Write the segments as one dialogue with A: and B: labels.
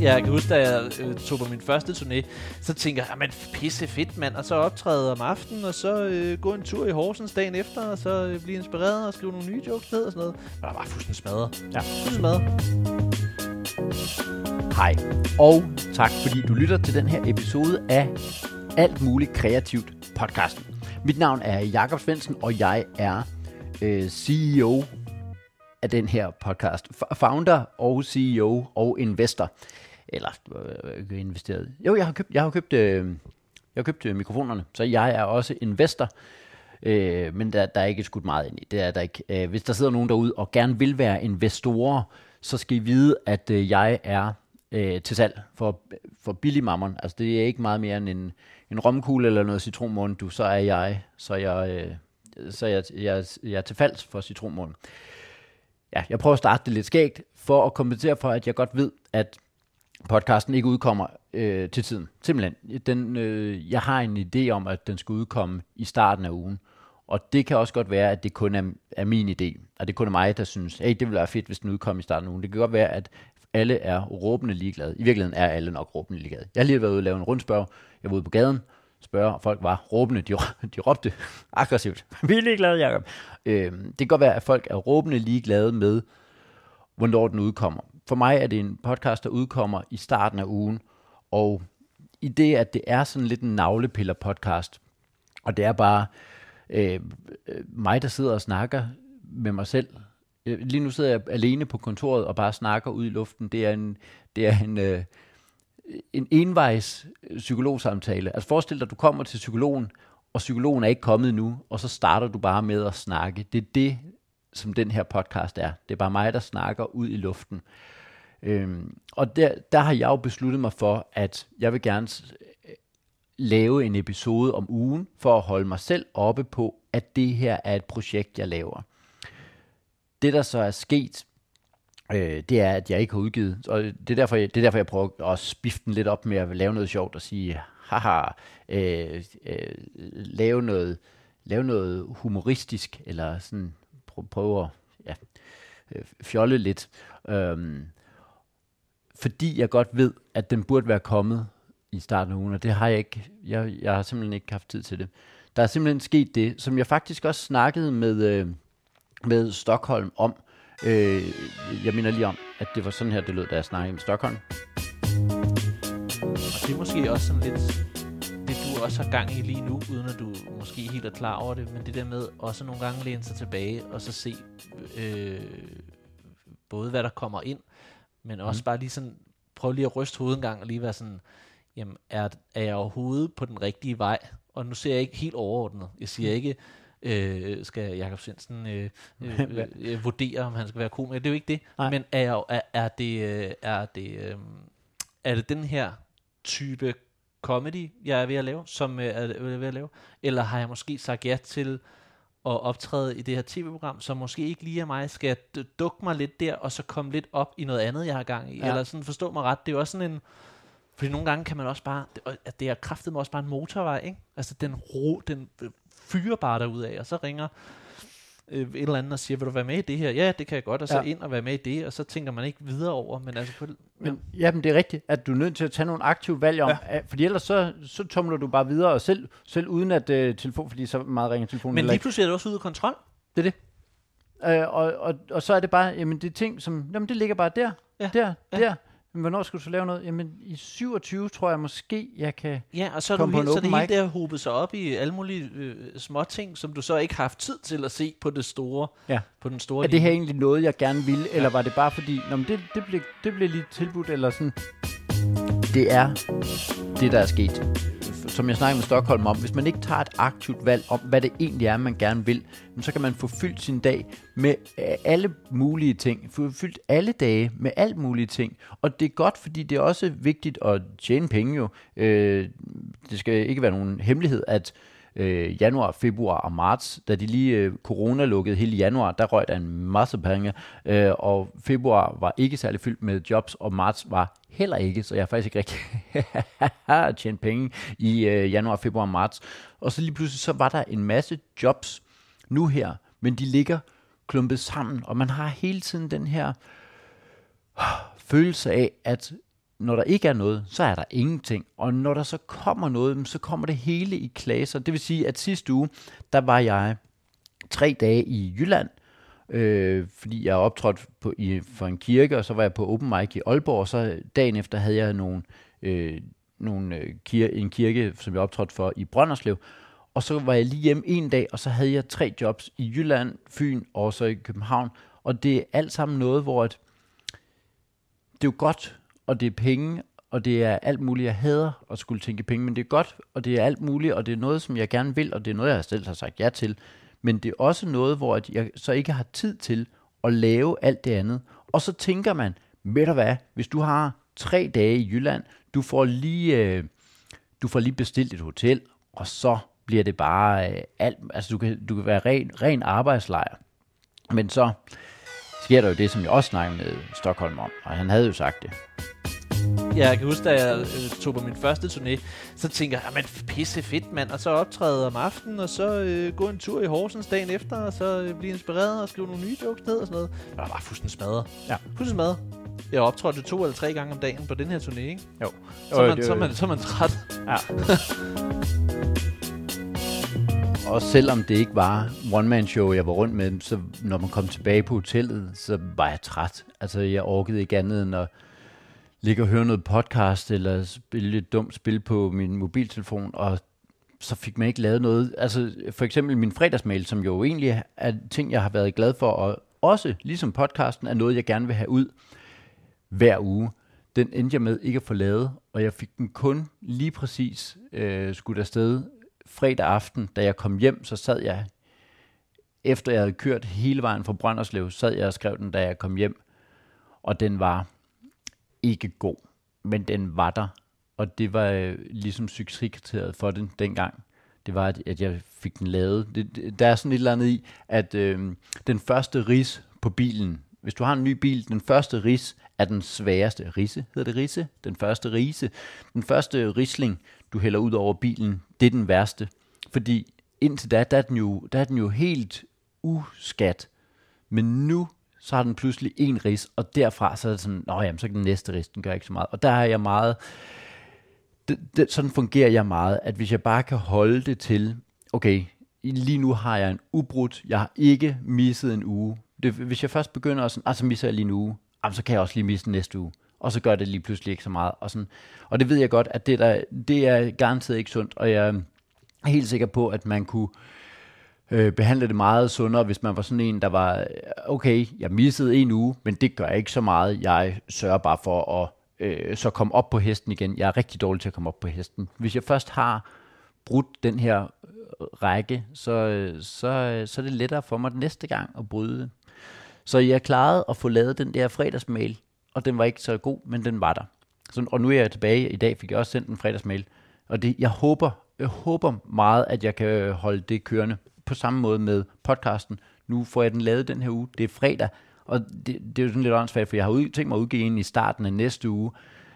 A: Jeg kan huske, da jeg øh, tog på min første turné, så tænkte jeg, men pisse fedt, mand. Og så optræde om aftenen, og så øh, gå en tur i Horsens dagen efter, og så øh, blive inspireret og skrive nogle nye jokes ned og sådan noget. Og der var fuldstændig smadret. Ja, fuldstændig smadret.
B: Hej, og tak fordi du lytter til den her episode af Alt Muligt Kreativt podcasten. Mit navn er Jakob Svendsen, og jeg er øh, CEO af den her podcast. Founder og CEO og investor. Eller øh, øh, investeret. Jo, jeg har købt, jeg har købt, øh, jeg har købt øh, mikrofonerne, så jeg er også investor. Øh, men der, der er ikke skudt meget ind i. Det er der ikke. Øh, hvis der sidder nogen derude og gerne vil være investorer, så skal I vide, at øh, jeg er øh, til salg for, for billig mammon. Altså det er ikke meget mere end en, en romkugle eller noget citronmåne, du, så er jeg, så jeg, øh, så jeg, jeg, jeg er til falds for citronmåne. Ja, jeg prøver at starte det lidt skægt, for at kompensere for, at jeg godt ved, at podcasten ikke udkommer øh, til tiden. Simpelthen. Den, øh, jeg har en idé om, at den skal udkomme i starten af ugen. Og det kan også godt være, at det kun er, er min idé. Og det er kun mig, der synes, hey, det ville være fedt, hvis den udkom i starten af ugen. Det kan godt være, at alle er råbende ligeglade. I virkeligheden er alle nok råbende ligeglade. Jeg har lige været ude og lave en rundspørg. Jeg var ude på gaden, spørge, og folk var råbende. De, de råbte aggressivt. Vi er ligeglade, Jacob. Øh, det kan godt være, at folk er råbende ligeglade med, hvornår den udkommer. For mig er det en podcast, der udkommer i starten af ugen, og i det, at det er sådan lidt en navlepiller podcast, og det er bare øh, mig, der sidder og snakker med mig selv. Øh, lige nu sidder jeg alene på kontoret og bare snakker ud i luften. Det er en, det er en, øh, en envejs øh, psykologsamtale. Altså forestil dig, at du kommer til psykologen, og psykologen er ikke kommet nu, og så starter du bare med at snakke. Det er det, som den her podcast er. Det er bare mig, der snakker ud i luften. Øhm, og der, der har jeg jo besluttet mig for, at jeg vil gerne øh, lave en episode om ugen, for at holde mig selv oppe på, at det her er et projekt, jeg laver. Det, der så er sket, øh, det er, at jeg ikke har udgivet, og det er derfor, jeg, det er derfor, jeg prøver at spifte den lidt op med at lave noget sjovt og sige, haha, øh, øh, lave, noget, lave noget humoristisk, eller sådan prøve, prøve at ja, øh, fjolle lidt. Øhm, fordi jeg godt ved, at den burde være kommet i starten af ugen, og det har jeg ikke. Jeg, jeg har simpelthen ikke haft tid til det. Der er simpelthen sket det, som jeg faktisk også snakkede med, øh, med Stockholm om. Øh, jeg mener lige om, at det var sådan her, det lød, da jeg snakkede med Stockholm.
A: Og det er måske også sådan lidt det, du også har gang i lige nu, uden at du måske helt er klar over det, men det der med også nogle gange læne sig tilbage, og så se øh, både hvad der kommer ind, men også mm. bare lige sådan, prøve lige at ryste hovedet en gang, og lige være sådan, jamen, er, er jeg overhovedet på den rigtige vej? Og nu ser jeg ikke helt overordnet. Jeg siger ikke, øh, skal Jakob Svendsen øh, øh, øh, øh, vurdere, om han skal være komiker. Det er jo ikke det. Nej. Men er, jeg, er, er det, øh, er det, øh, er det den her type comedy, jeg er ved at lave, som øh, er ved at lave? Eller har jeg måske sagt ja til at optræde i det her tv-program, som måske ikke lige er mig, skal jeg dukke mig lidt der, og så komme lidt op i noget andet, jeg har gang i? Ja. Eller sådan, forstå mig ret, det er jo også sådan en, fordi nogle gange kan man også bare, at det er kraftet med også bare en motorvej, ikke? Altså den ro, den fyrer bare af, og så ringer øh, et eller andet og siger, vil du være med i det her? Ja, det kan jeg godt, og så ja. ind og være med i det, og så tænker man ikke videre over, men altså... På,
B: ja. men det er rigtigt, at du er nødt til at tage nogle aktive valg om, ja. fordi ellers så, så tumler du bare videre, og selv, selv uden at uh, telefon, fordi så meget ringer telefonen.
A: Men lige pludselig er det også ude af kontrol.
B: Det er det. Uh, og, og, og så er det bare, jamen det er ting, som, jamen det ligger bare der, ja. der, ja. der. Men hvornår skal du så lave noget? Jamen i 27 tror jeg måske, jeg kan
A: Ja, og så er, du helt, så det hele der hobet sig op i alle mulige øh, små ting, som du så ikke har haft tid til at se på det store. Ja. På den store
B: er det her egentlig noget, jeg gerne ville, eller var det bare fordi, Nå, men det, det, blev, det blev lige tilbudt, eller sådan? Det er det, der er sket som jeg snakkede med Stockholm om, hvis man ikke tager et aktivt valg om, hvad det egentlig er, man gerne vil, så kan man få fyldt sin dag med øh, alle mulige ting. Få fyldt alle dage med alt mulige ting. Og det er godt, fordi det er også vigtigt at tjene penge jo. Øh, det skal ikke være nogen hemmelighed, at øh, januar, februar og marts, da de lige øh, corona lukkede hele januar, der røg der en masse penge, øh, og februar var ikke særlig fyldt med jobs, og marts var heller ikke, så jeg har faktisk ikke rigtig tjent penge i øh, januar, februar og marts. Og så lige pludselig, så var der en masse jobs nu her, men de ligger klumpet sammen, og man har hele tiden den her følelse af, at når der ikke er noget, så er der ingenting. Og når der så kommer noget, så kommer det hele i klasser. Det vil sige, at sidste uge, der var jeg tre dage i Jylland, øh, fordi jeg optrådte på, i, for en kirke, og så var jeg på open mic i Aalborg, og så dagen efter havde jeg nogle, øh, nogle øh, kir- en kirke, som jeg optrådte for i Brønderslev, og så var jeg lige hjemme en dag, og så havde jeg tre jobs i Jylland, Fyn og så i København, og det er alt sammen noget, hvor at, det er jo godt, og det er penge, og det er alt muligt, jeg hader at skulle tænke penge, men det er godt, og det er alt muligt, og det er noget, som jeg gerne vil, og det er noget, jeg selv har sagt ja til. Men det er også noget, hvor jeg så ikke har tid til at lave alt det andet. Og så tænker man, ved du hvad, hvis du har tre dage i Jylland, du får lige, øh, du får lige bestilt et hotel, og så bliver det bare øh, alt, altså du kan, du kan være ren, ren arbejdslejr. Men så sker der jo det, som jeg også snakkede med Stockholm om, og han havde jo sagt det.
A: Ja, jeg kan huske, da jeg øh, tog på min første turné, så tænker jeg, men pisse fedt, mand. Og så optræde om aftenen, og så øh, gå en tur i Horsens dagen efter, og så øh, blive inspireret og skrive nogle nye jokes ned og sådan noget. Jeg var bare fuldstændig smadret.
B: Ja.
A: Fuldstændig smadret. Jeg optrådte to eller tre gange om dagen på den her turné, ikke?
B: Jo.
A: Så er man, så er man, så er man træt.
B: Ja. Og selvom det ikke var one-man-show, jeg var rundt med, så når man kom tilbage på hotellet, så var jeg træt. Altså, jeg orkede ikke andet end at ligge og høre noget podcast, eller spille et dumt spil på min mobiltelefon, og så fik man ikke lavet noget. Altså, for eksempel min fredagsmail, som jo egentlig er ting, jeg har været glad for, og også, ligesom podcasten, er noget, jeg gerne vil have ud hver uge. Den endte jeg med ikke at få lavet, og jeg fik den kun lige præcis øh, skudt afsted fredag aften, da jeg kom hjem, så sad jeg, efter jeg havde kørt hele vejen fra Brønderslev, sad jeg og skrev den, da jeg kom hjem, og den var ikke god, men den var der, og det var øh, ligesom succeskriteriet for den dengang. Det var, at, at jeg fik den lavet. Det, der er sådan et eller andet i, at øh, den første ris på bilen, hvis du har en ny bil, den første ris er den sværeste. Risse hedder det risse? Den første rise. Den første risling, du hælder ud over bilen, det er den værste. Fordi indtil da, der er den jo, der er den jo helt uskat. Men nu, så har den pludselig en ris, og derfra så er det sådan, nå jamen, så kan den næste ris, den gør ikke så meget. Og der er jeg meget, det, det, sådan fungerer jeg meget, at hvis jeg bare kan holde det til, okay, lige nu har jeg en ubrudt, jeg har ikke misset en uge. Det, hvis jeg først begynder at sådan, altså misser jeg lige en uge, jamen, så kan jeg også lige misse næste uge. Og så gør det lige pludselig ikke så meget. Og, sådan. og det ved jeg godt, at det, der, det er garanteret ikke sundt, og jeg er helt sikker på, at man kunne øh, øh, behandle det meget sundere, hvis man var sådan en, der var, okay, jeg missede en uge, men det gør ikke så meget. Jeg sørger bare for at øh, så komme op på hesten igen. Jeg er rigtig dårlig til at komme op på hesten. Hvis jeg først har brudt den her række, så, øh, så, øh, så er det lettere for mig næste gang at bryde. Så jeg klarede at få lavet den der fredagsmail, og den var ikke så god, men den var der. Så, og nu er jeg tilbage. I dag fik jeg også sendt en fredagsmail. Og det, jeg håber, jeg håber meget, at jeg kan holde det kørende. På samme måde med podcasten. Nu får jeg den lavet den her uge. Det er fredag. Og det, det er jo sådan lidt åndssvagt, for jeg har ud, tænkt mig at udgive en i starten af næste uge.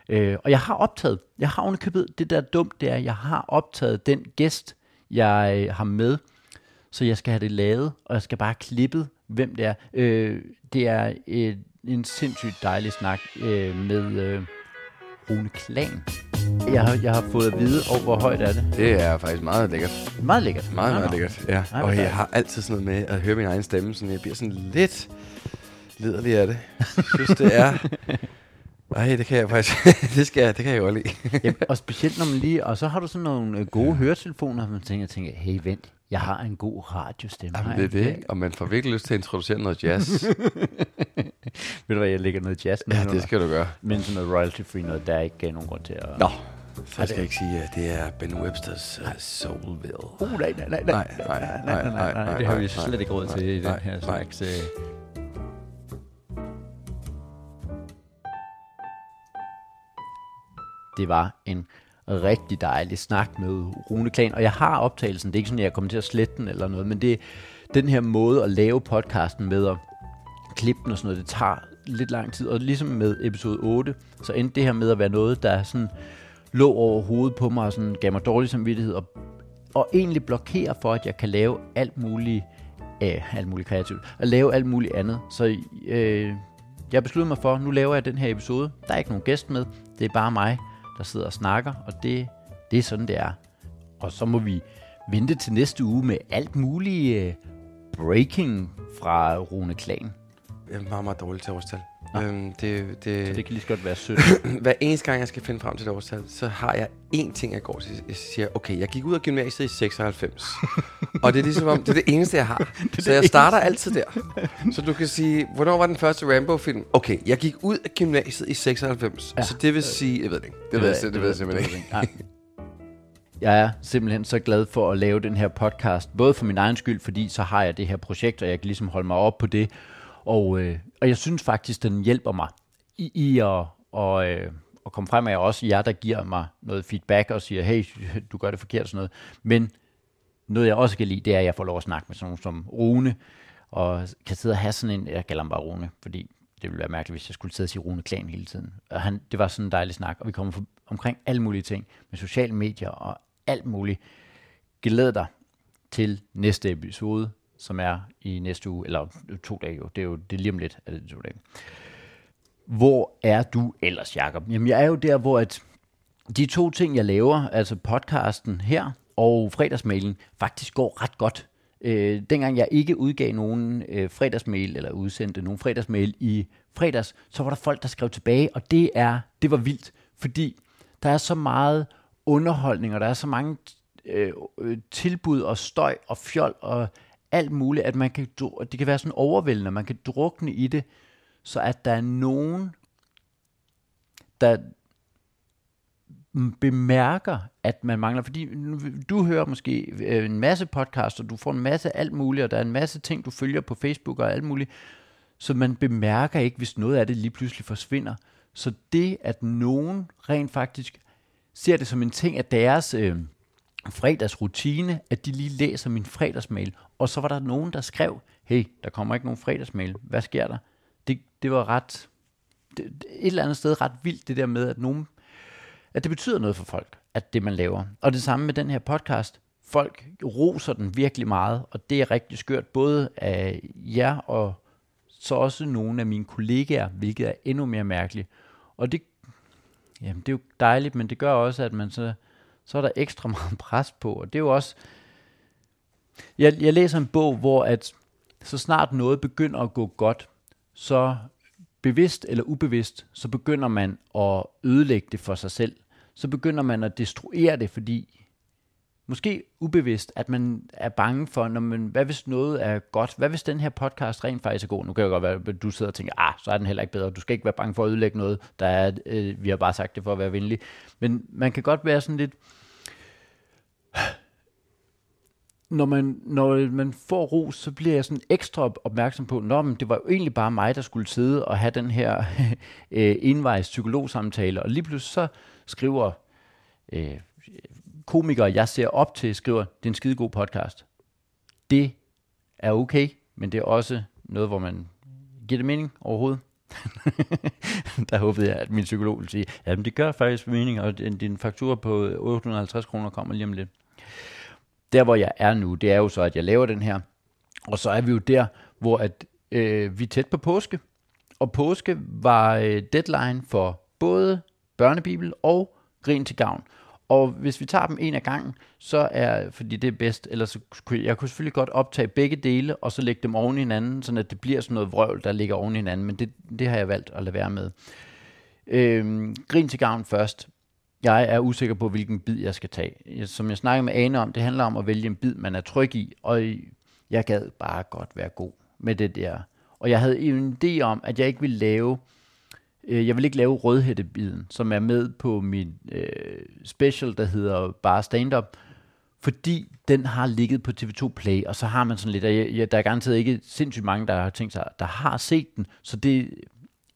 B: Øh, og jeg har optaget, jeg har underkøbet, det der dumt, det er, jeg har optaget den gæst, jeg øh, har med, så jeg skal have det lavet, og jeg skal bare klippet, hvem det er. Øh, det er et, en sindssygt dejlig snak øh, med øh, Rune Klan. Jeg har, jeg har fået at vide, og hvor højt er det?
C: Det er faktisk meget lækkert.
B: Meget lækkert.
C: Meget, meget
B: nå.
C: lækkert. Ja.
B: hvor
C: og jeg har altid sådan noget med at høre min egen stemme, så jeg bliver sådan lidt liderlig af det. Jeg synes, det er... Ej, det kan jeg faktisk... det, skal jeg, det kan jeg godt lide.
B: Jamen, og specielt når man lige, og så har du sådan nogle øh, gode høretelefoner, og man tænker, tænker, hey vent, jeg har en god radiostemme.
C: Jamen, det er det,
B: ikke?
C: Og man får virkelig lyst til at introducere noget jazz.
B: Ved du hvad, jeg lægger noget jazz
C: ja,
B: nedenunder.
C: det skal du gøre.
B: Men sådan noget royalty free noget, der er ikke nogen grund til at...
C: Nå, så skal jeg ikke sige, at det er Ben Websters uh, Soulville.
B: Uh, nej, nej, nej,
C: Nej, nej, nej, nej, nej,
B: Det har vi
C: nej,
B: slet ikke råd til i den
C: nej,
B: her
C: nej.
B: slags... Øh. Det var en rigtig dejlig snak med Rune Klan, og jeg har optagelsen, det er ikke sådan, at jeg kommer til at slette den eller noget, men det er den her måde at lave podcasten med at klippe den og sådan noget, det tager lidt lang tid, og ligesom med episode 8, så endte det her med at være noget, der sådan lå over hovedet på mig og sådan gav mig dårlig samvittighed og, og egentlig blokerer for, at jeg kan lave alt muligt af alt muligt kreativt, og lave alt muligt andet. Så øh, jeg besluttede mig for, nu laver jeg den her episode. Der er ikke nogen gæst med, det er bare mig, der sidder og snakker, og det, det er sådan, det er. Og så må vi vente til næste uge med alt muligt øh, breaking fra Rune Klan.
C: Jeg er meget, meget dårlig til årstal. Øhm, det, det,
B: Så det kan lige så godt være sødt.
C: hver eneste gang, jeg skal finde frem til det årstal, så har jeg én ting, jeg går til. Jeg siger, okay, jeg gik ud af gymnasiet i 96. og det er ligesom om, det er det eneste, jeg har. så jeg starter altid der. Så du kan sige, hvornår var den første Rambo-film? Okay, jeg gik ud af gymnasiet i 96.
B: Ja.
C: Så det vil sige, jeg ved det ikke. Det, det, ved, jeg, det, det ved jeg simpelthen ikke.
B: Nej. Jeg er simpelthen så glad for at lave den her podcast, både for min egen skyld, fordi så har jeg det her projekt, og jeg kan ligesom holde mig op på det. Og, øh, og jeg synes faktisk, den hjælper mig i, i at, og, øh, at komme frem af, også jer, der giver mig noget feedback og siger, hey, du gør det forkert og sådan noget. Men noget, jeg også kan lide, det er, at jeg får lov at snakke med sådan nogen som Rune, og kan sidde og have sådan en, jeg kalder ham bare Rune, fordi det ville være mærkeligt, hvis jeg skulle sidde og sige Rune Klan hele tiden. Og han, det var sådan en dejlig snak, og vi kommer for, omkring alle mulige ting med sociale medier og alt muligt. Glæd dig til næste episode, som er i næste uge, eller to dage jo, det er jo det er lige om lidt, er det to dage. Hvor er du ellers, Jacob? Jamen, jeg er jo der, hvor at de to ting, jeg laver, altså podcasten her og fredagsmailen, faktisk går ret godt. Øh, dengang jeg ikke udgav nogen øh, fredagsmail, eller udsendte nogen fredagsmail i fredags, så var der folk, der skrev tilbage, og det er det var vildt, fordi der er så meget underholdning, og der er så mange øh, øh tilbud og støj og fjol og alt muligt, at man kan, det kan være sådan overvældende, man kan drukne i det, så at der er nogen, der bemærker, at man mangler, fordi du hører måske øh, en masse podcasts, og du får en masse alt muligt, og der er en masse ting, du følger på Facebook og alt muligt, så man bemærker ikke, hvis noget af det lige pludselig forsvinder. Så det, at nogen rent faktisk ser det som en ting af deres øh, fredagsrutine, at de lige læser min fredagsmail, og så var der nogen, der skrev, hey, der kommer ikke nogen fredagsmail, hvad sker der? Det, det var ret, det, et eller andet sted ret vildt, det der med, at nogen, at det betyder noget for folk, at det man laver. Og det samme med den her podcast. Folk roser den virkelig meget, og det er rigtig skørt, både af jer og så også nogle af mine kollegaer, hvilket er endnu mere mærkeligt. Og det, jamen det er jo dejligt, men det gør også, at man så, så er der ekstra meget pres på, og det er jo også, jeg, jeg læser en bog, hvor at så snart noget begynder at gå godt, så bevidst eller ubevidst, så begynder man at ødelægge det for sig selv. Så begynder man at destruere det, fordi måske ubevidst, at man er bange for, når man, hvad hvis noget er godt? Hvad hvis den her podcast rent faktisk er god? Nu kan det godt være, at du sidder og tænker, ah, så er den heller ikke bedre. Du skal ikke være bange for at ødelægge noget. Der er, øh, vi har bare sagt det for at være venlig. Men man kan godt være sådan lidt, når man, når man får ros, så bliver jeg sådan ekstra opmærksom på, Nå, men det var jo egentlig bare mig, der skulle sidde og have den her øh, envejs psykologsamtale, og lige pludselig så skriver øh, komikere, jeg ser op til, skriver, det er en skide god podcast. Det er okay, men det er også noget, hvor man giver det mening overhovedet. der håbede jeg, at min psykolog ville sige, jamen det gør faktisk mening, og din, din faktura på øh, 850 kroner kommer lige om lidt der hvor jeg er nu, det er jo så, at jeg laver den her, og så er vi jo der, hvor at, øh, vi er tæt på påske, og påske var øh, deadline for både børnebibel og grin til gavn. Og hvis vi tager dem en af gangen, så er, fordi det er bedst, eller så kunne jeg kunne selvfølgelig godt optage begge dele, og så lægge dem oven i hinanden, så at det bliver sådan noget vrøvl, der ligger oven i hinanden, men det, det har jeg valgt at lade være med. Øhm, grin til gavn først. Jeg er usikker på, hvilken bid jeg skal tage. Som jeg snakkede med Ane om, det handler om at vælge en bid, man er tryg i, og jeg gad bare godt være god med det der. Og jeg havde en idé om, at jeg ikke ville lave, øh, jeg vil ikke lave rødhættebiden, som er med på min øh, special, der hedder bare stand-up, fordi den har ligget på TV2 Play, og så har man sådan lidt, og jeg, jeg, der er garanteret ikke sindssygt mange, der har tænkt sig, der har set den, så det,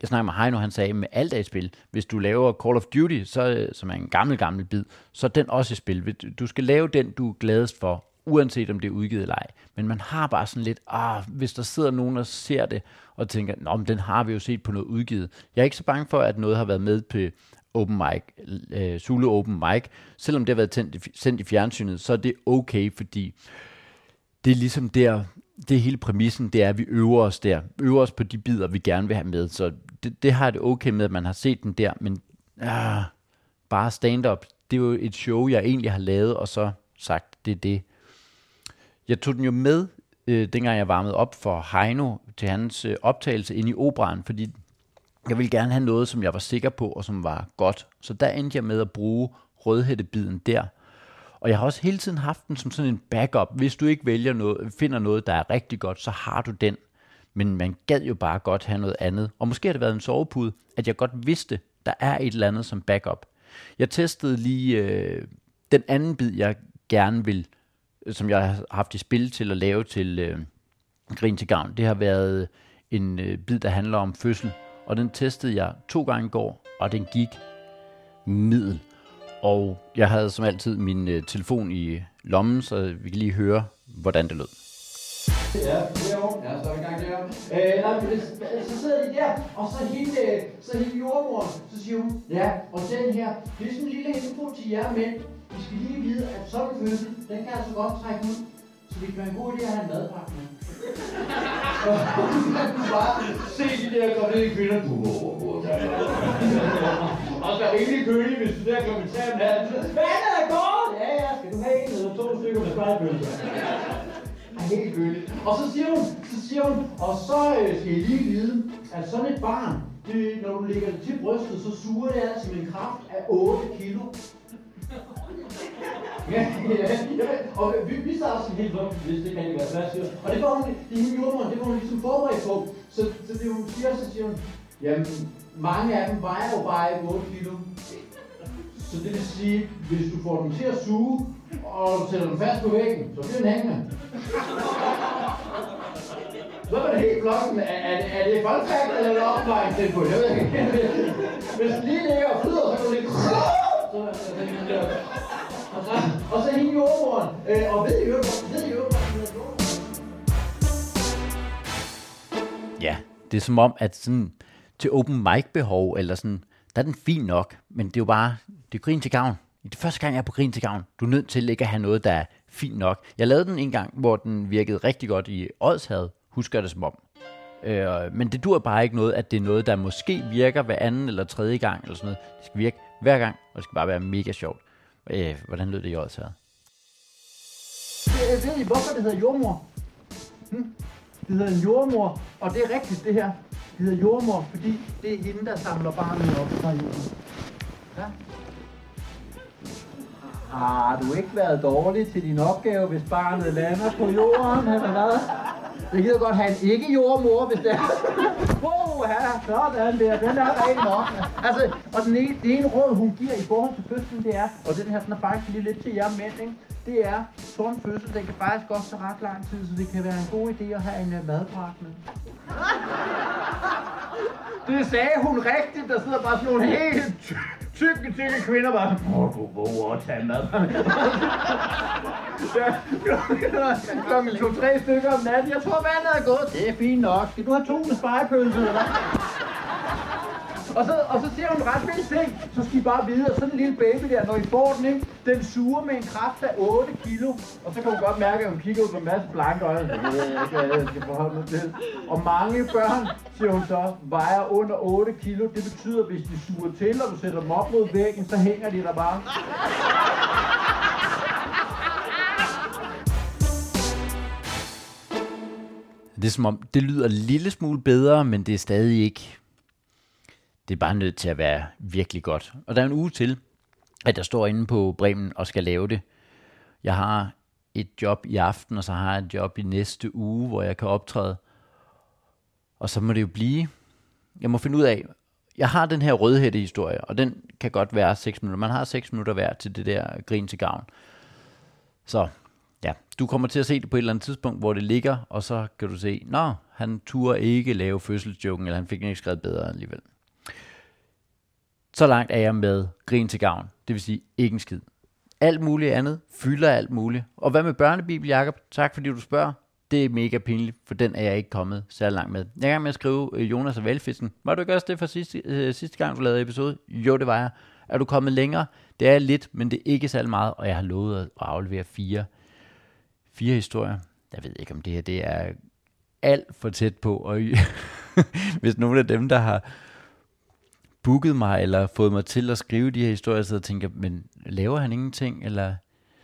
B: jeg snakker med Heino, han sagde, med alt er i spil. Hvis du laver Call of Duty, så, som er en gammel, gammel bid, så er den også i spil. Du skal lave den, du er gladest for, uanset om det er udgivet eller ej. Men man har bare sådan lidt, ah, hvis der sidder nogen og ser det, og tænker, nå, men den har vi jo set på noget udgivet. Jeg er ikke så bange for, at noget har været med på open mic, øh, Zulu open mic. Selvom det har været tændt, sendt i fjernsynet, så er det okay, fordi det er ligesom der, det er hele præmissen, det er, at vi øver os der. Øver os på de bidder, vi gerne vil have med. Så det, det har det okay med, at man har set den der, men ah, bare stand-up, det er jo et show, jeg egentlig har lavet, og så sagt, det er det. Jeg tog den jo med, øh, dengang jeg varmede op for Heino til hans øh, optagelse ind i operan, fordi jeg ville gerne have noget, som jeg var sikker på, og som var godt. Så der endte jeg med at bruge rødhættebiden der. Og jeg har også hele tiden haft den som sådan en backup. Hvis du ikke vælger noget, finder noget, der er rigtig godt, så har du den. Men man gad jo bare godt have noget andet. Og måske har det været en sovepude, at jeg godt vidste, der er et eller andet som backup. Jeg testede lige øh, den anden bid, jeg gerne vil, som jeg har haft i spil til at lave til øh, Grin til Gavn. Det har været en øh, bid, der handler om fødsel. Og den testede jeg to gange i går, og den gik middel. Og jeg havde som altid min øh, telefon i øh, lommen, så vi kan lige høre, hvordan det lød.
D: Ja, derovre. Ja, så er vi i gang derovre. Øh, nej, øh, så sidder de der, og så hende, øh, så hende jordmoren, så siger hun, ja, og den her, det er sådan en lille info til jer mænd. I skal lige vide, at sådan en fødsel, den kan altså godt trække ud. Så det kan være en god idé at have en madpakke med. Så kan bare se de der gravide kvinder. Og så rimelig kølig, hvis du der klokken 3 om natten. Vandet er godt! Ja, ja, skal du have en eller to stykker med spejlbølger? er helt gøligt. Og så siger hun, så siger hun, og så øh, skal I lige vide, at sådan et barn, det, når du lægger det til brystet, så suger det altså med en kraft af 8 kilo. Ja, ja, ja, og vi, vi starter sådan helt dumt, hvis det kan ikke være svært, siger. Og det får hun, det hende jordmoren, det var hun ligesom forberedt på. Så, så det hun siger, så siger hun, jamen, mange af dem vejer jo bare ikke 8 kilo. Så det vil sige, hvis du får dem til at suge, og du sætter dem fast på væggen, så bliver den hængende. Så er det helt blokken. Er, er, det- er det voldtægt eller er til på? Jeg ved ikke. Hvis den lige ligger og flyder, så kan du lige... Så, øh, så, øh, øh, og så, og så hende jordmoren. Øh, og ved I øvrigt, ved I øvrigt.
B: Ja, det er som om, at sådan til open mic behov, eller sådan, der er den fin nok, men det er jo bare, det er grin til gavn. Det er første gang, jeg er på grin til gavn. Du er nødt til ikke at have noget, der er fint nok. Jeg lavede den en gang, hvor den virkede rigtig godt i Odshavet, husker jeg det som om. Øh, men det dur bare ikke noget, at det er noget, der måske virker hver anden eller tredje gang, eller sådan noget. Det skal virke hver gang, og det skal bare være mega sjovt. Øh, hvordan lød det i Odshavet?
D: Øh, ved I, hvorfor det hedder jordmor? Hm? Det hedder en jordmor, og det er rigtigt det her. Det hedder jordmor, fordi det er hende, der samler barnet op fra jorden. Ja? Har du ikke været dårlig til din opgave, hvis barnet lander på jorden, eller hvad? Jeg gider godt have en ikke-jordmor, hvis det er. Wow, ja, sådan der, den er rigtig nok. Altså, og den ene, det ene råd, hun giver i forhold til fødslen, det er, og den her sådan er faktisk lige lidt til jer mænd, ikke? det er, sådan en fødsel, den kan faktisk godt tage ret lang tid, så det kan være en god idé at have en uh, madpakke med. Det sagde hun rigtigt, der sidder bare sådan nogle helt tykke, tykke kvinder bare. Hvor du våge at tage mad? Ja, to-tre stykker om natten. Jeg tror, vandet er gået. Det er fint nok. Skal du have to med spejepølse, eller hvad? Og så, og så siger hun ret vildt ting, så skal I bare vide, at sådan en lille baby der, når I får den, ikke, den suger med en kraft af 8 kilo. Og så kan hun godt mærke, at hun kigger ud på en masse blanke øjne. Jeg skal, jeg skal forholde mig til. Og mange børn, siger hun så, vejer under 8 kilo. Det betyder, at hvis de suger til, og du sætter dem op mod væggen, så hænger de der bare.
B: Det er som om, det lyder en lille smule bedre, men det er stadig ikke... Det er bare nødt til at være virkelig godt. Og der er en uge til, at jeg står inde på Bremen og skal lave det. Jeg har et job i aften, og så har jeg et job i næste uge, hvor jeg kan optræde. Og så må det jo blive... Jeg må finde ud af... Jeg har den her rødhætte historie, og den kan godt være 6 minutter. Man har 6 minutter hver til det der grin til gavn. Så ja, du kommer til at se det på et eller andet tidspunkt, hvor det ligger, og så kan du se, nå, han turde ikke lave fødselsjoken, eller han fik den ikke skrevet bedre alligevel. Så langt er jeg med grin til gavn, det vil sige ikke en skid. Alt muligt andet fylder alt muligt. Og hvad med børnebibel, Jacob? Tak fordi du spørger. Det er mega pinligt, for den er jeg ikke kommet særlig langt med. Jeg er i gang med at skrive øh, Jonas og Valgfisken. Var du ikke også det for sidste, øh, sidste gang, du lavede episode? Jo, det var jeg. Er du kommet længere? Det er lidt, men det er ikke særlig meget, og jeg har lovet at aflevere fire fire historier. jeg ved ikke, om det her det er alt for tæt på. Og hvis nogle af dem, der har booket mig, eller fået mig til at skrive de her historier, så tænker, men laver han ingenting? Eller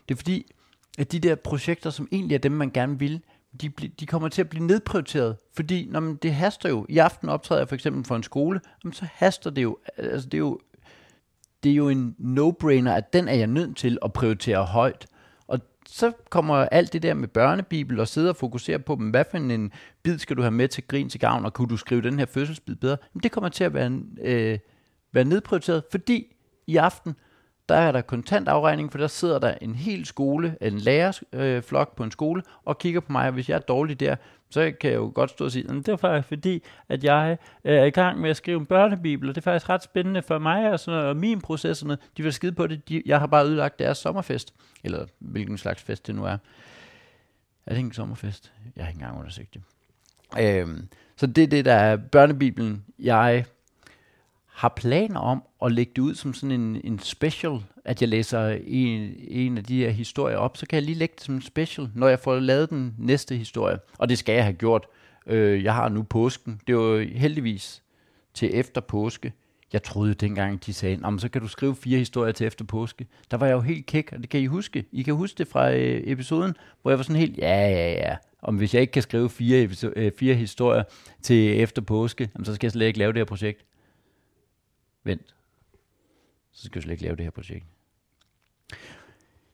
B: det er fordi, at de der projekter, som egentlig er dem, man gerne vil, de, de kommer til at blive nedprioriteret, fordi når man, det haster jo. I aften optræder jeg for eksempel for en skole, jamen, så haster det jo. Altså, det er jo det er jo en no-brainer, at den er jeg nødt til at prioritere højt. Så kommer alt det der med børnebibel og sidde og fokusere på dem. Hvad for en bid skal du have med til grin til gavn, og kunne du skrive den her fødselsbid bedre? Men det kommer til at være, øh, være nedprioriteret, fordi i aften, der er der kontantafregning, for der sidder der en hel skole, en lærerflok øh, på en skole, og kigger på mig, og hvis jeg er dårlig der, så kan jeg jo godt stå og sige, det er faktisk fordi, at jeg øh, er i gang med at skrive en børnebibel, og det er faktisk ret spændende for mig, og, sådan noget, og min proces, sådan noget. de vil skide på det, de, jeg har bare ødelagt deres sommerfest, eller hvilken slags fest det nu er. Er det ikke en sommerfest? Jeg har ikke engang undersøgt det. Øhm, så det er det, der er børnebibelen. Jeg har planer om at lægge det ud som sådan en, en special, at jeg læser en, en af de her historier op, så kan jeg lige lægge det som en special, når jeg får lavet den næste historie. Og det skal jeg have gjort. Øh, jeg har nu påsken. Det var heldigvis til efter påske. Jeg troede dengang, de sagde, så kan du skrive fire historier til efter påske. Der var jeg jo helt kæk, og det kan I huske. I kan huske det fra øh, episoden, hvor jeg var sådan helt, ja, ja, ja. Om hvis jeg ikke kan skrive fire, øh, fire historier til efter påske, så skal jeg slet ikke lave det her projekt. Vent. Så skal jeg slet ikke lave det her projekt.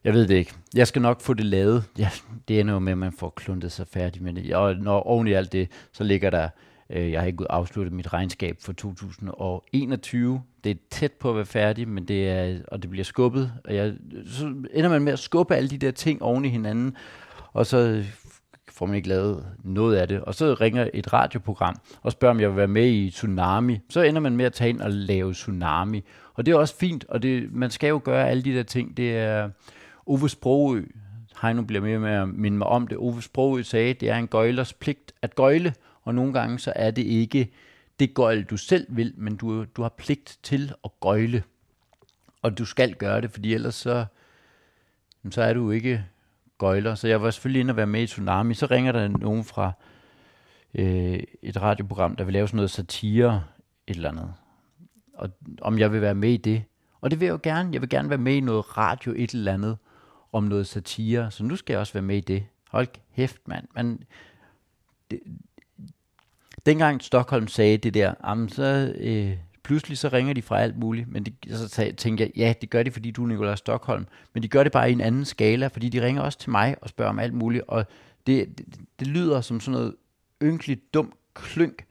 B: Jeg ved det ikke. Jeg skal nok få det lavet. Ja, det ender jo med, at man får kluntet sig færdig med det. Og når oven i alt det, så ligger der, øh, jeg har ikke afsluttet mit regnskab for 2021. Det er tæt på at være færdig, men det er, og det bliver skubbet. Og jeg, så ender man med at skubbe alle de der ting oven i hinanden, og så får man ikke lavet noget af det. Og så ringer et radioprogram og spørger, om jeg vil være med i Tsunami. Så ender man med at tage ind og lave Tsunami. Og det er også fint, og det, man skal jo gøre alle de der ting. Det er Ove Sprogø, Heino bliver med med at minde mig om det. Ove Sprogø sagde, det er en gøjlers pligt at gøjle, og nogle gange så er det ikke det gøjl, du selv vil, men du, du har pligt til at gøjle. Og du skal gøre det, fordi ellers så, så er du ikke gøjler. Så jeg var selvfølgelig inde og være med i Tsunami. Så ringer der nogen fra øh, et radioprogram, der vil lave sådan noget satire, et eller andet. Og om jeg vil være med i det. Og det vil jeg jo gerne. Jeg vil gerne være med i noget radio, et eller andet, om noget satire. Så nu skal jeg også være med i det. Hold kæft, mand. Man, det, dengang Stockholm sagde det der, så øh, pludselig så ringer de fra alt muligt, men det, så tænker jeg, ja, det gør de, fordi du er Nikolaj Stockholm, men de gør det bare i en anden skala, fordi de ringer også til mig og spørger om alt muligt, og det, det, det lyder som sådan noget ynkeligt dumt klynk,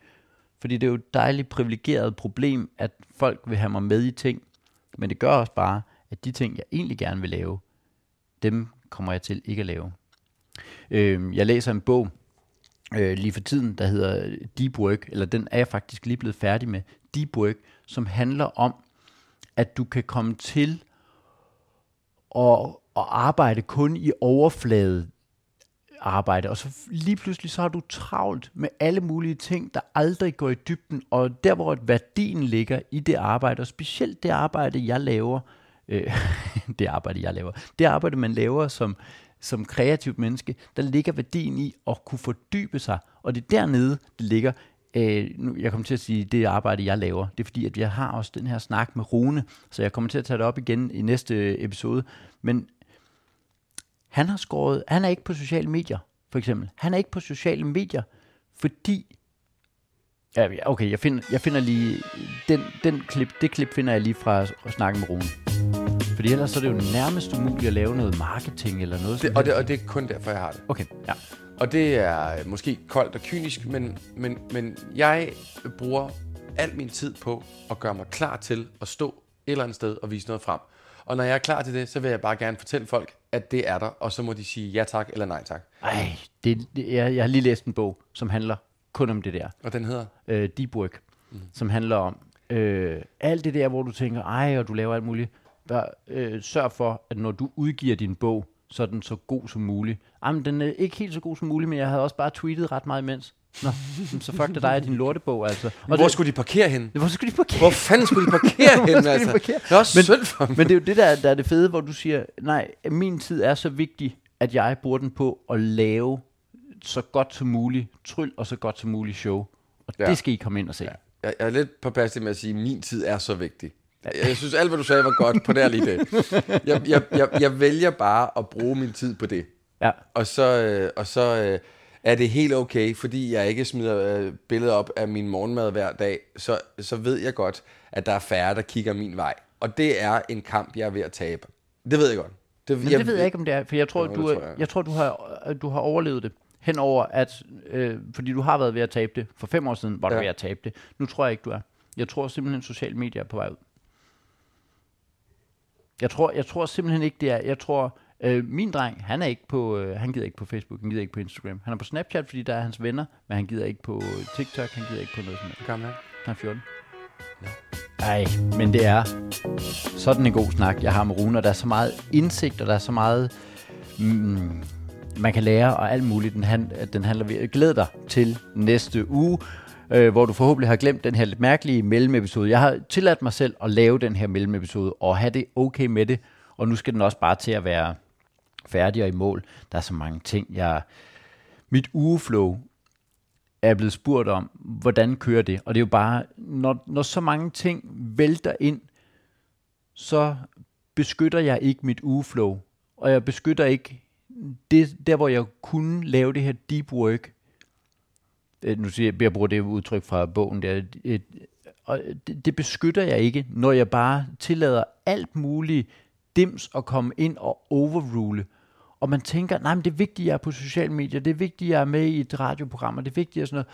B: fordi det er jo et dejligt privilegeret problem, at folk vil have mig med i ting, men det gør også bare, at de ting, jeg egentlig gerne vil lave, dem kommer jeg til ikke at lave. Øh, jeg læser en bog, øh, lige for tiden, der hedder Deep Work, eller den er jeg faktisk lige blevet færdig med, Deep Work, som handler om, at du kan komme til at, at arbejde kun i overflade arbejde, og så lige pludselig så har du travlt med alle mulige ting, der aldrig går i dybden, og der hvor værdien ligger i det arbejde, og specielt det arbejde, jeg laver, øh, det arbejde, jeg laver, det arbejde, man laver som, som kreativt menneske, der ligger værdien i at kunne fordybe sig, og det er dernede, det ligger. Øh, nu, jeg kommer til at sige, det arbejde, jeg laver, det er fordi, at jeg har også den her snak med Rune, så jeg kommer til at tage det op igen i næste episode, men han har skåret, han er ikke på sociale medier, for eksempel. Han er ikke på sociale medier, fordi Ja, okay, jeg finder, jeg finder lige, den, den klip, det klip finder jeg lige fra at snakke med Rune. Fordi ellers så er det jo nærmest umuligt at lave noget marketing eller noget.
C: Det, og, det, og det er kun derfor, jeg har det.
B: Okay, ja.
C: Og det er måske koldt og kynisk, men, men, men jeg bruger al min tid på at gøre mig klar til at stå et eller andet sted og vise noget frem. Og når jeg er klar til det, så vil jeg bare gerne fortælle folk, at det er der, og så må de sige ja tak eller nej tak.
B: Ej, det, det, jeg, jeg har lige læst en bog, som handler kun om det der.
C: Og den hedder?
B: Øh, Deep Work, mm. som handler om øh, alt det der, hvor du tænker, ej, og du laver alt muligt der, øh, sørg for, at når du udgiver din bog, så den så god som muligt. Jamen, den er ikke helt så god som muligt, men jeg havde også bare tweetet ret meget imens. Nå, så fuck det dig din lortebog, altså.
C: Og hvor det, skulle de parkere hen?
B: Hvor skulle de parkere?
C: Hvor fanden skulle de parkere hen, altså? De parkere? Det er også
B: men,
C: synd for
B: Men det er jo det, der, der er det fede, hvor du siger, nej, min tid er så vigtig, at jeg bruger den på at lave så godt som muligt tryl og så godt som muligt show. Og
C: Ja.
B: ja. det skal I komme ind og se. Ja.
C: Jeg, jeg er lidt påpasselig med at sige, at min tid er så vigtig. Jeg, jeg synes, alt hvad du sagde var godt på nær lige det. Jeg, jeg, jeg, jeg vælger bare at bruge min tid på det.
B: ja.
C: Og så, øh, og så øh, er det helt okay, fordi jeg ikke smider øh, billeder op af min morgenmad hver dag, så, så ved jeg godt, at der er færre, der kigger min vej. Og det er en kamp, jeg er ved at tabe. Det ved jeg godt. Det,
B: Men det ved jeg ikke, om det er, for jeg tror,
C: Jo,
B: du,
C: tror
B: jeg.
C: jeg.
B: jeg tror, du har, øh, du har overlevet det henover, at, øh, fordi du har været ved at tabe det. For fem år siden var du
C: Ja.
B: ved at tabe det. Nu tror jeg ikke, du er. Jeg tror simpelthen, at sociale medier er på vej ud. Jeg tror, jeg tror simpelthen ikke, det er. Jeg tror, øh, min dreng, han er ikke på, øh, han gider ikke på Facebook, han gider ikke på Instagram. Han er på Snapchat, fordi der er hans venner, men han gider ikke på TikTok, han gider ikke på noget som helst.
C: Gammel.
B: Han er 14. Ej, men det er sådan en god snak, jeg har med Rune, og der er så meget indsigt, og der er så meget, mm, man kan lære, og alt muligt. Den, han, den handler ved. Glæd dig til næste uge, øh, hvor du forhåbentlig har glemt den her lidt mærkelige mellemepisode. Jeg har tilladt mig selv at lave den her mellemepisode, og have det okay med det, og nu skal den også bare til at være færdig og i mål. Der er så mange ting, jeg... Mit ugeflow er blevet spurgt om, hvordan kører det? Og det er jo bare, når, når så mange ting vælter ind, så beskytter jeg ikke mit ugeflow. Og jeg beskytter ikke det, der, hvor jeg kunne lave det her deep work. Øh, nu siger jeg, jeg bruger det udtryk fra bogen der. Et, og det, det beskytter jeg ikke, når jeg bare tillader alt muligt dims at komme ind og overrule. Og man tænker, nej, men det er vigtigt, at jeg er på sociale medier, det er vigtigt, at jeg er med i et radioprogram, og det er vigtigt og sådan noget.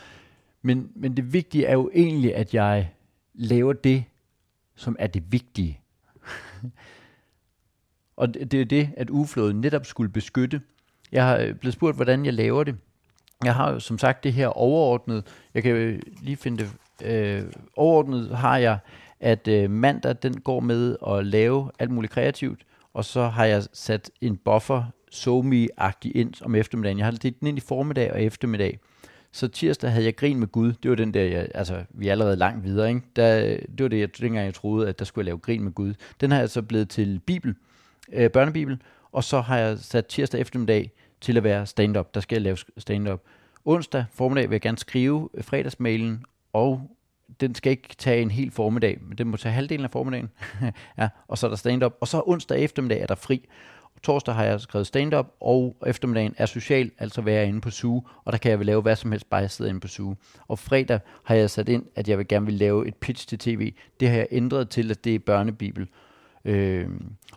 B: Men, men det vigtige er jo egentlig, at jeg laver det, som er det vigtige. og det, det er det, at ugeflådet netop skulle beskytte. Jeg har øh, blevet spurgt, hvordan jeg laver det. Jeg har jo som sagt det her overordnet. Jeg kan lige finde det. Øh, overordnet har jeg, at øh, mandag den går med at lave alt muligt kreativt. Og så har jeg sat en buffer, somi-agtig ind om eftermiddagen. Jeg har delt den ind i formiddag og eftermiddag. Så tirsdag havde jeg grin med Gud. Det var den der, jeg, altså vi er allerede langt videre. Ikke? Der, det var det, jeg, dengang jeg troede, at der skulle jeg lave grin med Gud. Den har jeg så blevet til Bibel, øh, børnebibel. Og så har jeg sat tirsdag eftermiddag til at være stand-up. Der skal jeg lave stand-up. Onsdag formiddag vil jeg gerne skrive øh, fredagsmailen, og den skal ikke tage en hel formiddag, men den må tage halvdelen af formiddagen. ja, og så er der stand-up. Og så onsdag eftermiddag er der fri. Torsdag har jeg skrevet stand-up, og eftermiddagen er social, altså være inde på SU, og der kan jeg vel lave hvad som helst, bare jeg sidder inde på SU. Og fredag har jeg sat ind, at jeg vil gerne vil lave et pitch til tv. Det har jeg ændret til, at det er børnebibel. Øh,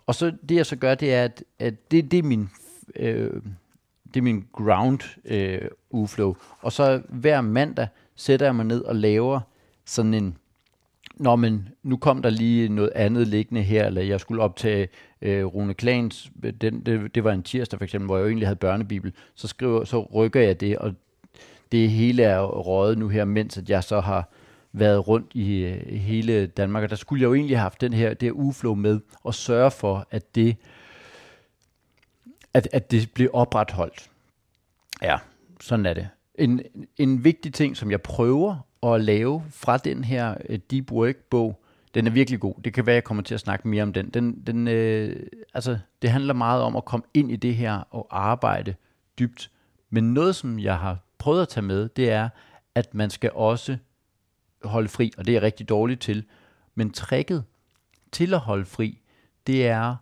B: og så det jeg så gør, det er, at, at det, det er min... Øh, det er min ground øh, uflow. Og så hver mandag sætter jeg mig ned og laver sådan en, Nå, men nu kom der lige noget andet liggende her, eller jeg skulle optage øh, Rune Klans, den, det, det var en tirsdag for eksempel, hvor jeg jo egentlig havde børnebibel, så, skriver, så rykker jeg det, og det hele er røget nu her, mens at jeg så har været rundt i øh, hele Danmark, og der skulle jeg jo egentlig have haft den her, det her uflow med, og sørge for, at det, at, at det blev opretholdt. Ja, sådan er det. En, en vigtig ting, som jeg prøver at lave fra den her øh, Deep Work-bog, den er virkelig god. Det kan være, jeg kommer til at snakke mere om den. den, den øh, altså, det handler meget om at komme ind i det her og arbejde dybt. Men noget, som jeg har prøvet at tage med, det er, at man skal også holde fri, og det er jeg rigtig dårligt til. Men tricket til at holde fri, det er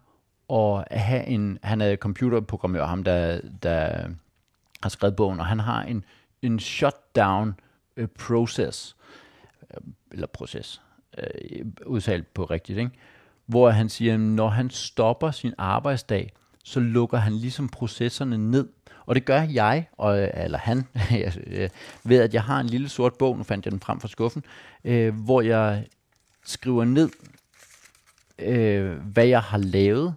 B: og have en, han er computerprogrammør, ham der, der har skrevet bogen, og han har en, en shutdown øh, process, øh, eller proces, øh, udtalt på rigtigt, ikke? hvor han siger, at når han stopper sin arbejdsdag, så lukker han ligesom processerne ned. Og det gør jeg, og, eller han, øh, ved at jeg har en lille sort bog, nu fandt jeg den frem fra skuffen, øh, hvor jeg skriver ned, øh, hvad jeg har lavet,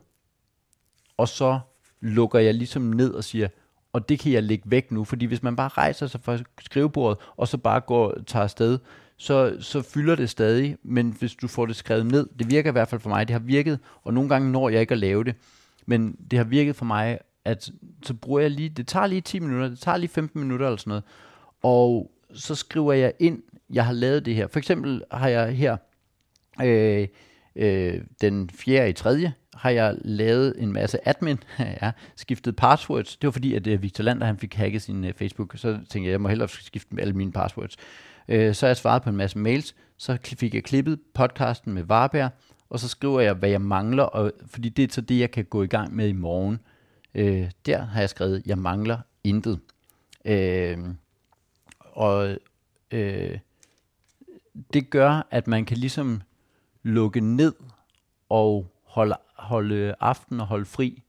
B: og så lukker jeg ligesom ned og siger, og det kan jeg lægge væk nu, fordi hvis man bare rejser sig fra skrivebordet, og så bare går tager afsted, så, så fylder det stadig, men hvis du får det skrevet ned, det virker i hvert fald for mig, det har virket, og nogle gange når jeg ikke at lave det, men det har virket for mig, at så bruger jeg lige, det tager lige 10 minutter, det tager lige 15 minutter eller sådan noget, og så skriver jeg ind, jeg har lavet det her. For eksempel har jeg her, øh, øh, den 4. i 3 har jeg lavet en masse admin, ja, skiftet passwords. Det var fordi, at øh, Victor Lander han fik hacket sin øh, Facebook, så tænkte jeg, jeg må hellere skifte med alle mine passwords. Uh, så har jeg svaret på en masse mails, så fik jeg klippet podcasten med Varberg, og så skriver jeg, hvad jeg mangler, og, fordi det er så det, jeg kan gå i gang med i morgen. Uh, der har jeg skrevet, jeg mangler intet. Uh, og uh, det gør, at man kan ligesom lukke ned og holde, holde aften og holde fri.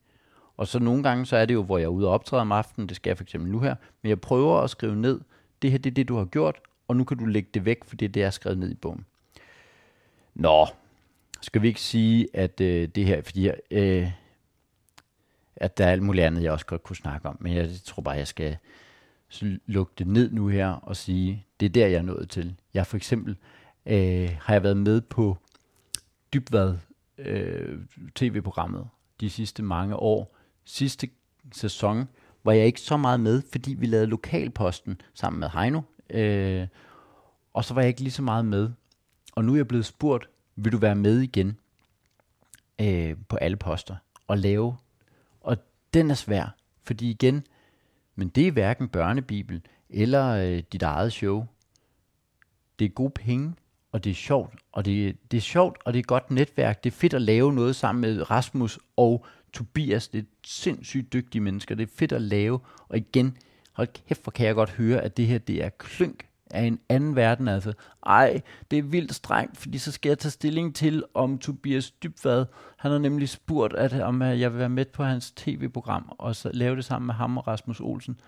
B: Og så nogle gange, så er det jo, hvor jeg er ude og optræde om aftenen, det skal jeg for eksempel nu her, men jeg prøver at skrive ned, det her det er det, du har gjort, og nu kan du lægge det væk, for det er det, jeg har skrevet ned i bogen. Nå, skal vi ikke sige, at øh, det her, fordi øh, at der er alt muligt andet, jeg også godt kunne snakke om, men jeg tror bare, jeg skal lukke det ned nu her og sige, det er der, jeg er nået til. Jeg for eksempel øh, har jeg været med på Dybvad øh, tv-programmet de sidste mange år. Sidste sæson var jeg ikke så meget med, fordi vi lavede lokalposten sammen med Heino. Øh, og så var jeg ikke lige så meget med. Og nu er jeg blevet spurgt, vil du være med igen øh, på alle poster og lave? Og den er svær, fordi igen, men det er hverken børnebibel eller øh, dit eget show. Det er gode penge, og det er sjovt, og det, det er sjovt, og det er godt netværk. Det er fedt at lave noget sammen med Rasmus og Tobias. Det er sindssygt dygtige mennesker. Det er fedt at lave, og igen, hold kæft, hvor kan jeg godt høre, at det her, det er klynk af en anden verden. Altså, ej, det er vildt strengt, fordi så skal jeg tage stilling til, om Tobias Dybvad, han har nemlig spurgt, at, om jeg vil være med på hans tv-program, og så lave det sammen med ham og Rasmus Olsen.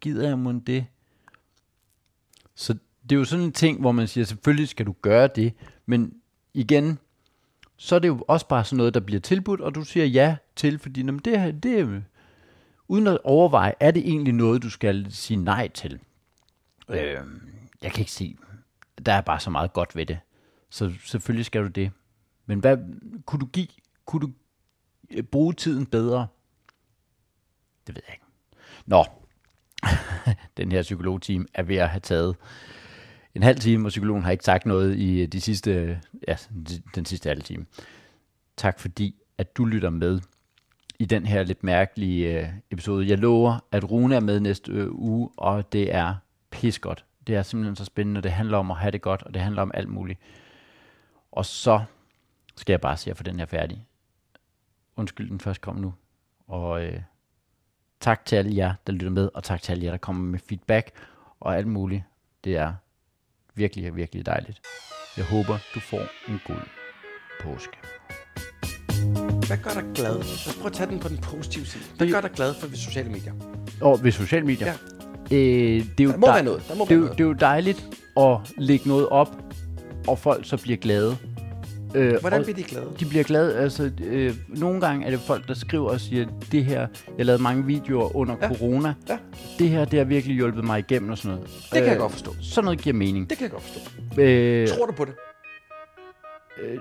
B: Gider jeg mon det? Så det er jo sådan en ting, hvor man siger, selvfølgelig skal du gøre det, men igen, så er det jo også bare sådan noget, der bliver tilbudt, og du siger ja til, fordi jamen, det, her, det er uden at overveje, er det egentlig noget, du skal sige nej til? Øh, jeg kan ikke se, der er bare så meget godt ved det. Så selvfølgelig skal du det. Men hvad kunne du give? Kunne du øh, bruge tiden bedre? Det ved jeg ikke. Nå, den her psykologteam er ved at have taget en halv time, og psykologen har ikke sagt noget i øh, de sidste, øh, ja, den sidste halve time. Tak fordi, at du lytter med i den her lidt mærkelige øh, episode. Jeg lover, at Rune er med næste uge, og det er pis godt. Det er simpelthen så spændende. Det handler om at have det godt, og det handler om alt muligt. Og så skal jeg bare se at få den her færdig. Undskyld, den først kom nu. Og øh, tak til alle jer, der lytter med, og tak til alle jer, der kommer med feedback og alt muligt. Det er virkelig, virkelig dejligt. Jeg håber, du får en god påske.
C: Hvad gør dig glad? Lad os prøve at tage den på den positive side. Hvad gør dig glad for sociale medier?
B: Og ved sociale medier?
C: Ja.
B: Øh, det er jo
C: Der må
B: dej-
C: være noget. Der må
B: det, er
C: være
B: jo,
C: noget.
B: det er jo dejligt at lægge noget op, og folk så bliver glade. Øh,
C: Hvordan bliver de glade?
B: de bliver glade. Altså, øh, nogle gange er det folk, der skriver og siger, det her, jeg lavede mange videoer under Ja. corona.
C: Ja.
B: Det her, det har virkelig hjulpet mig igennem og sådan noget.
C: Det kan jeg godt forstå.
B: Sådan noget giver mening.
C: Det kan jeg godt forstå.
B: Øh,
C: Tror du på det?
B: øh,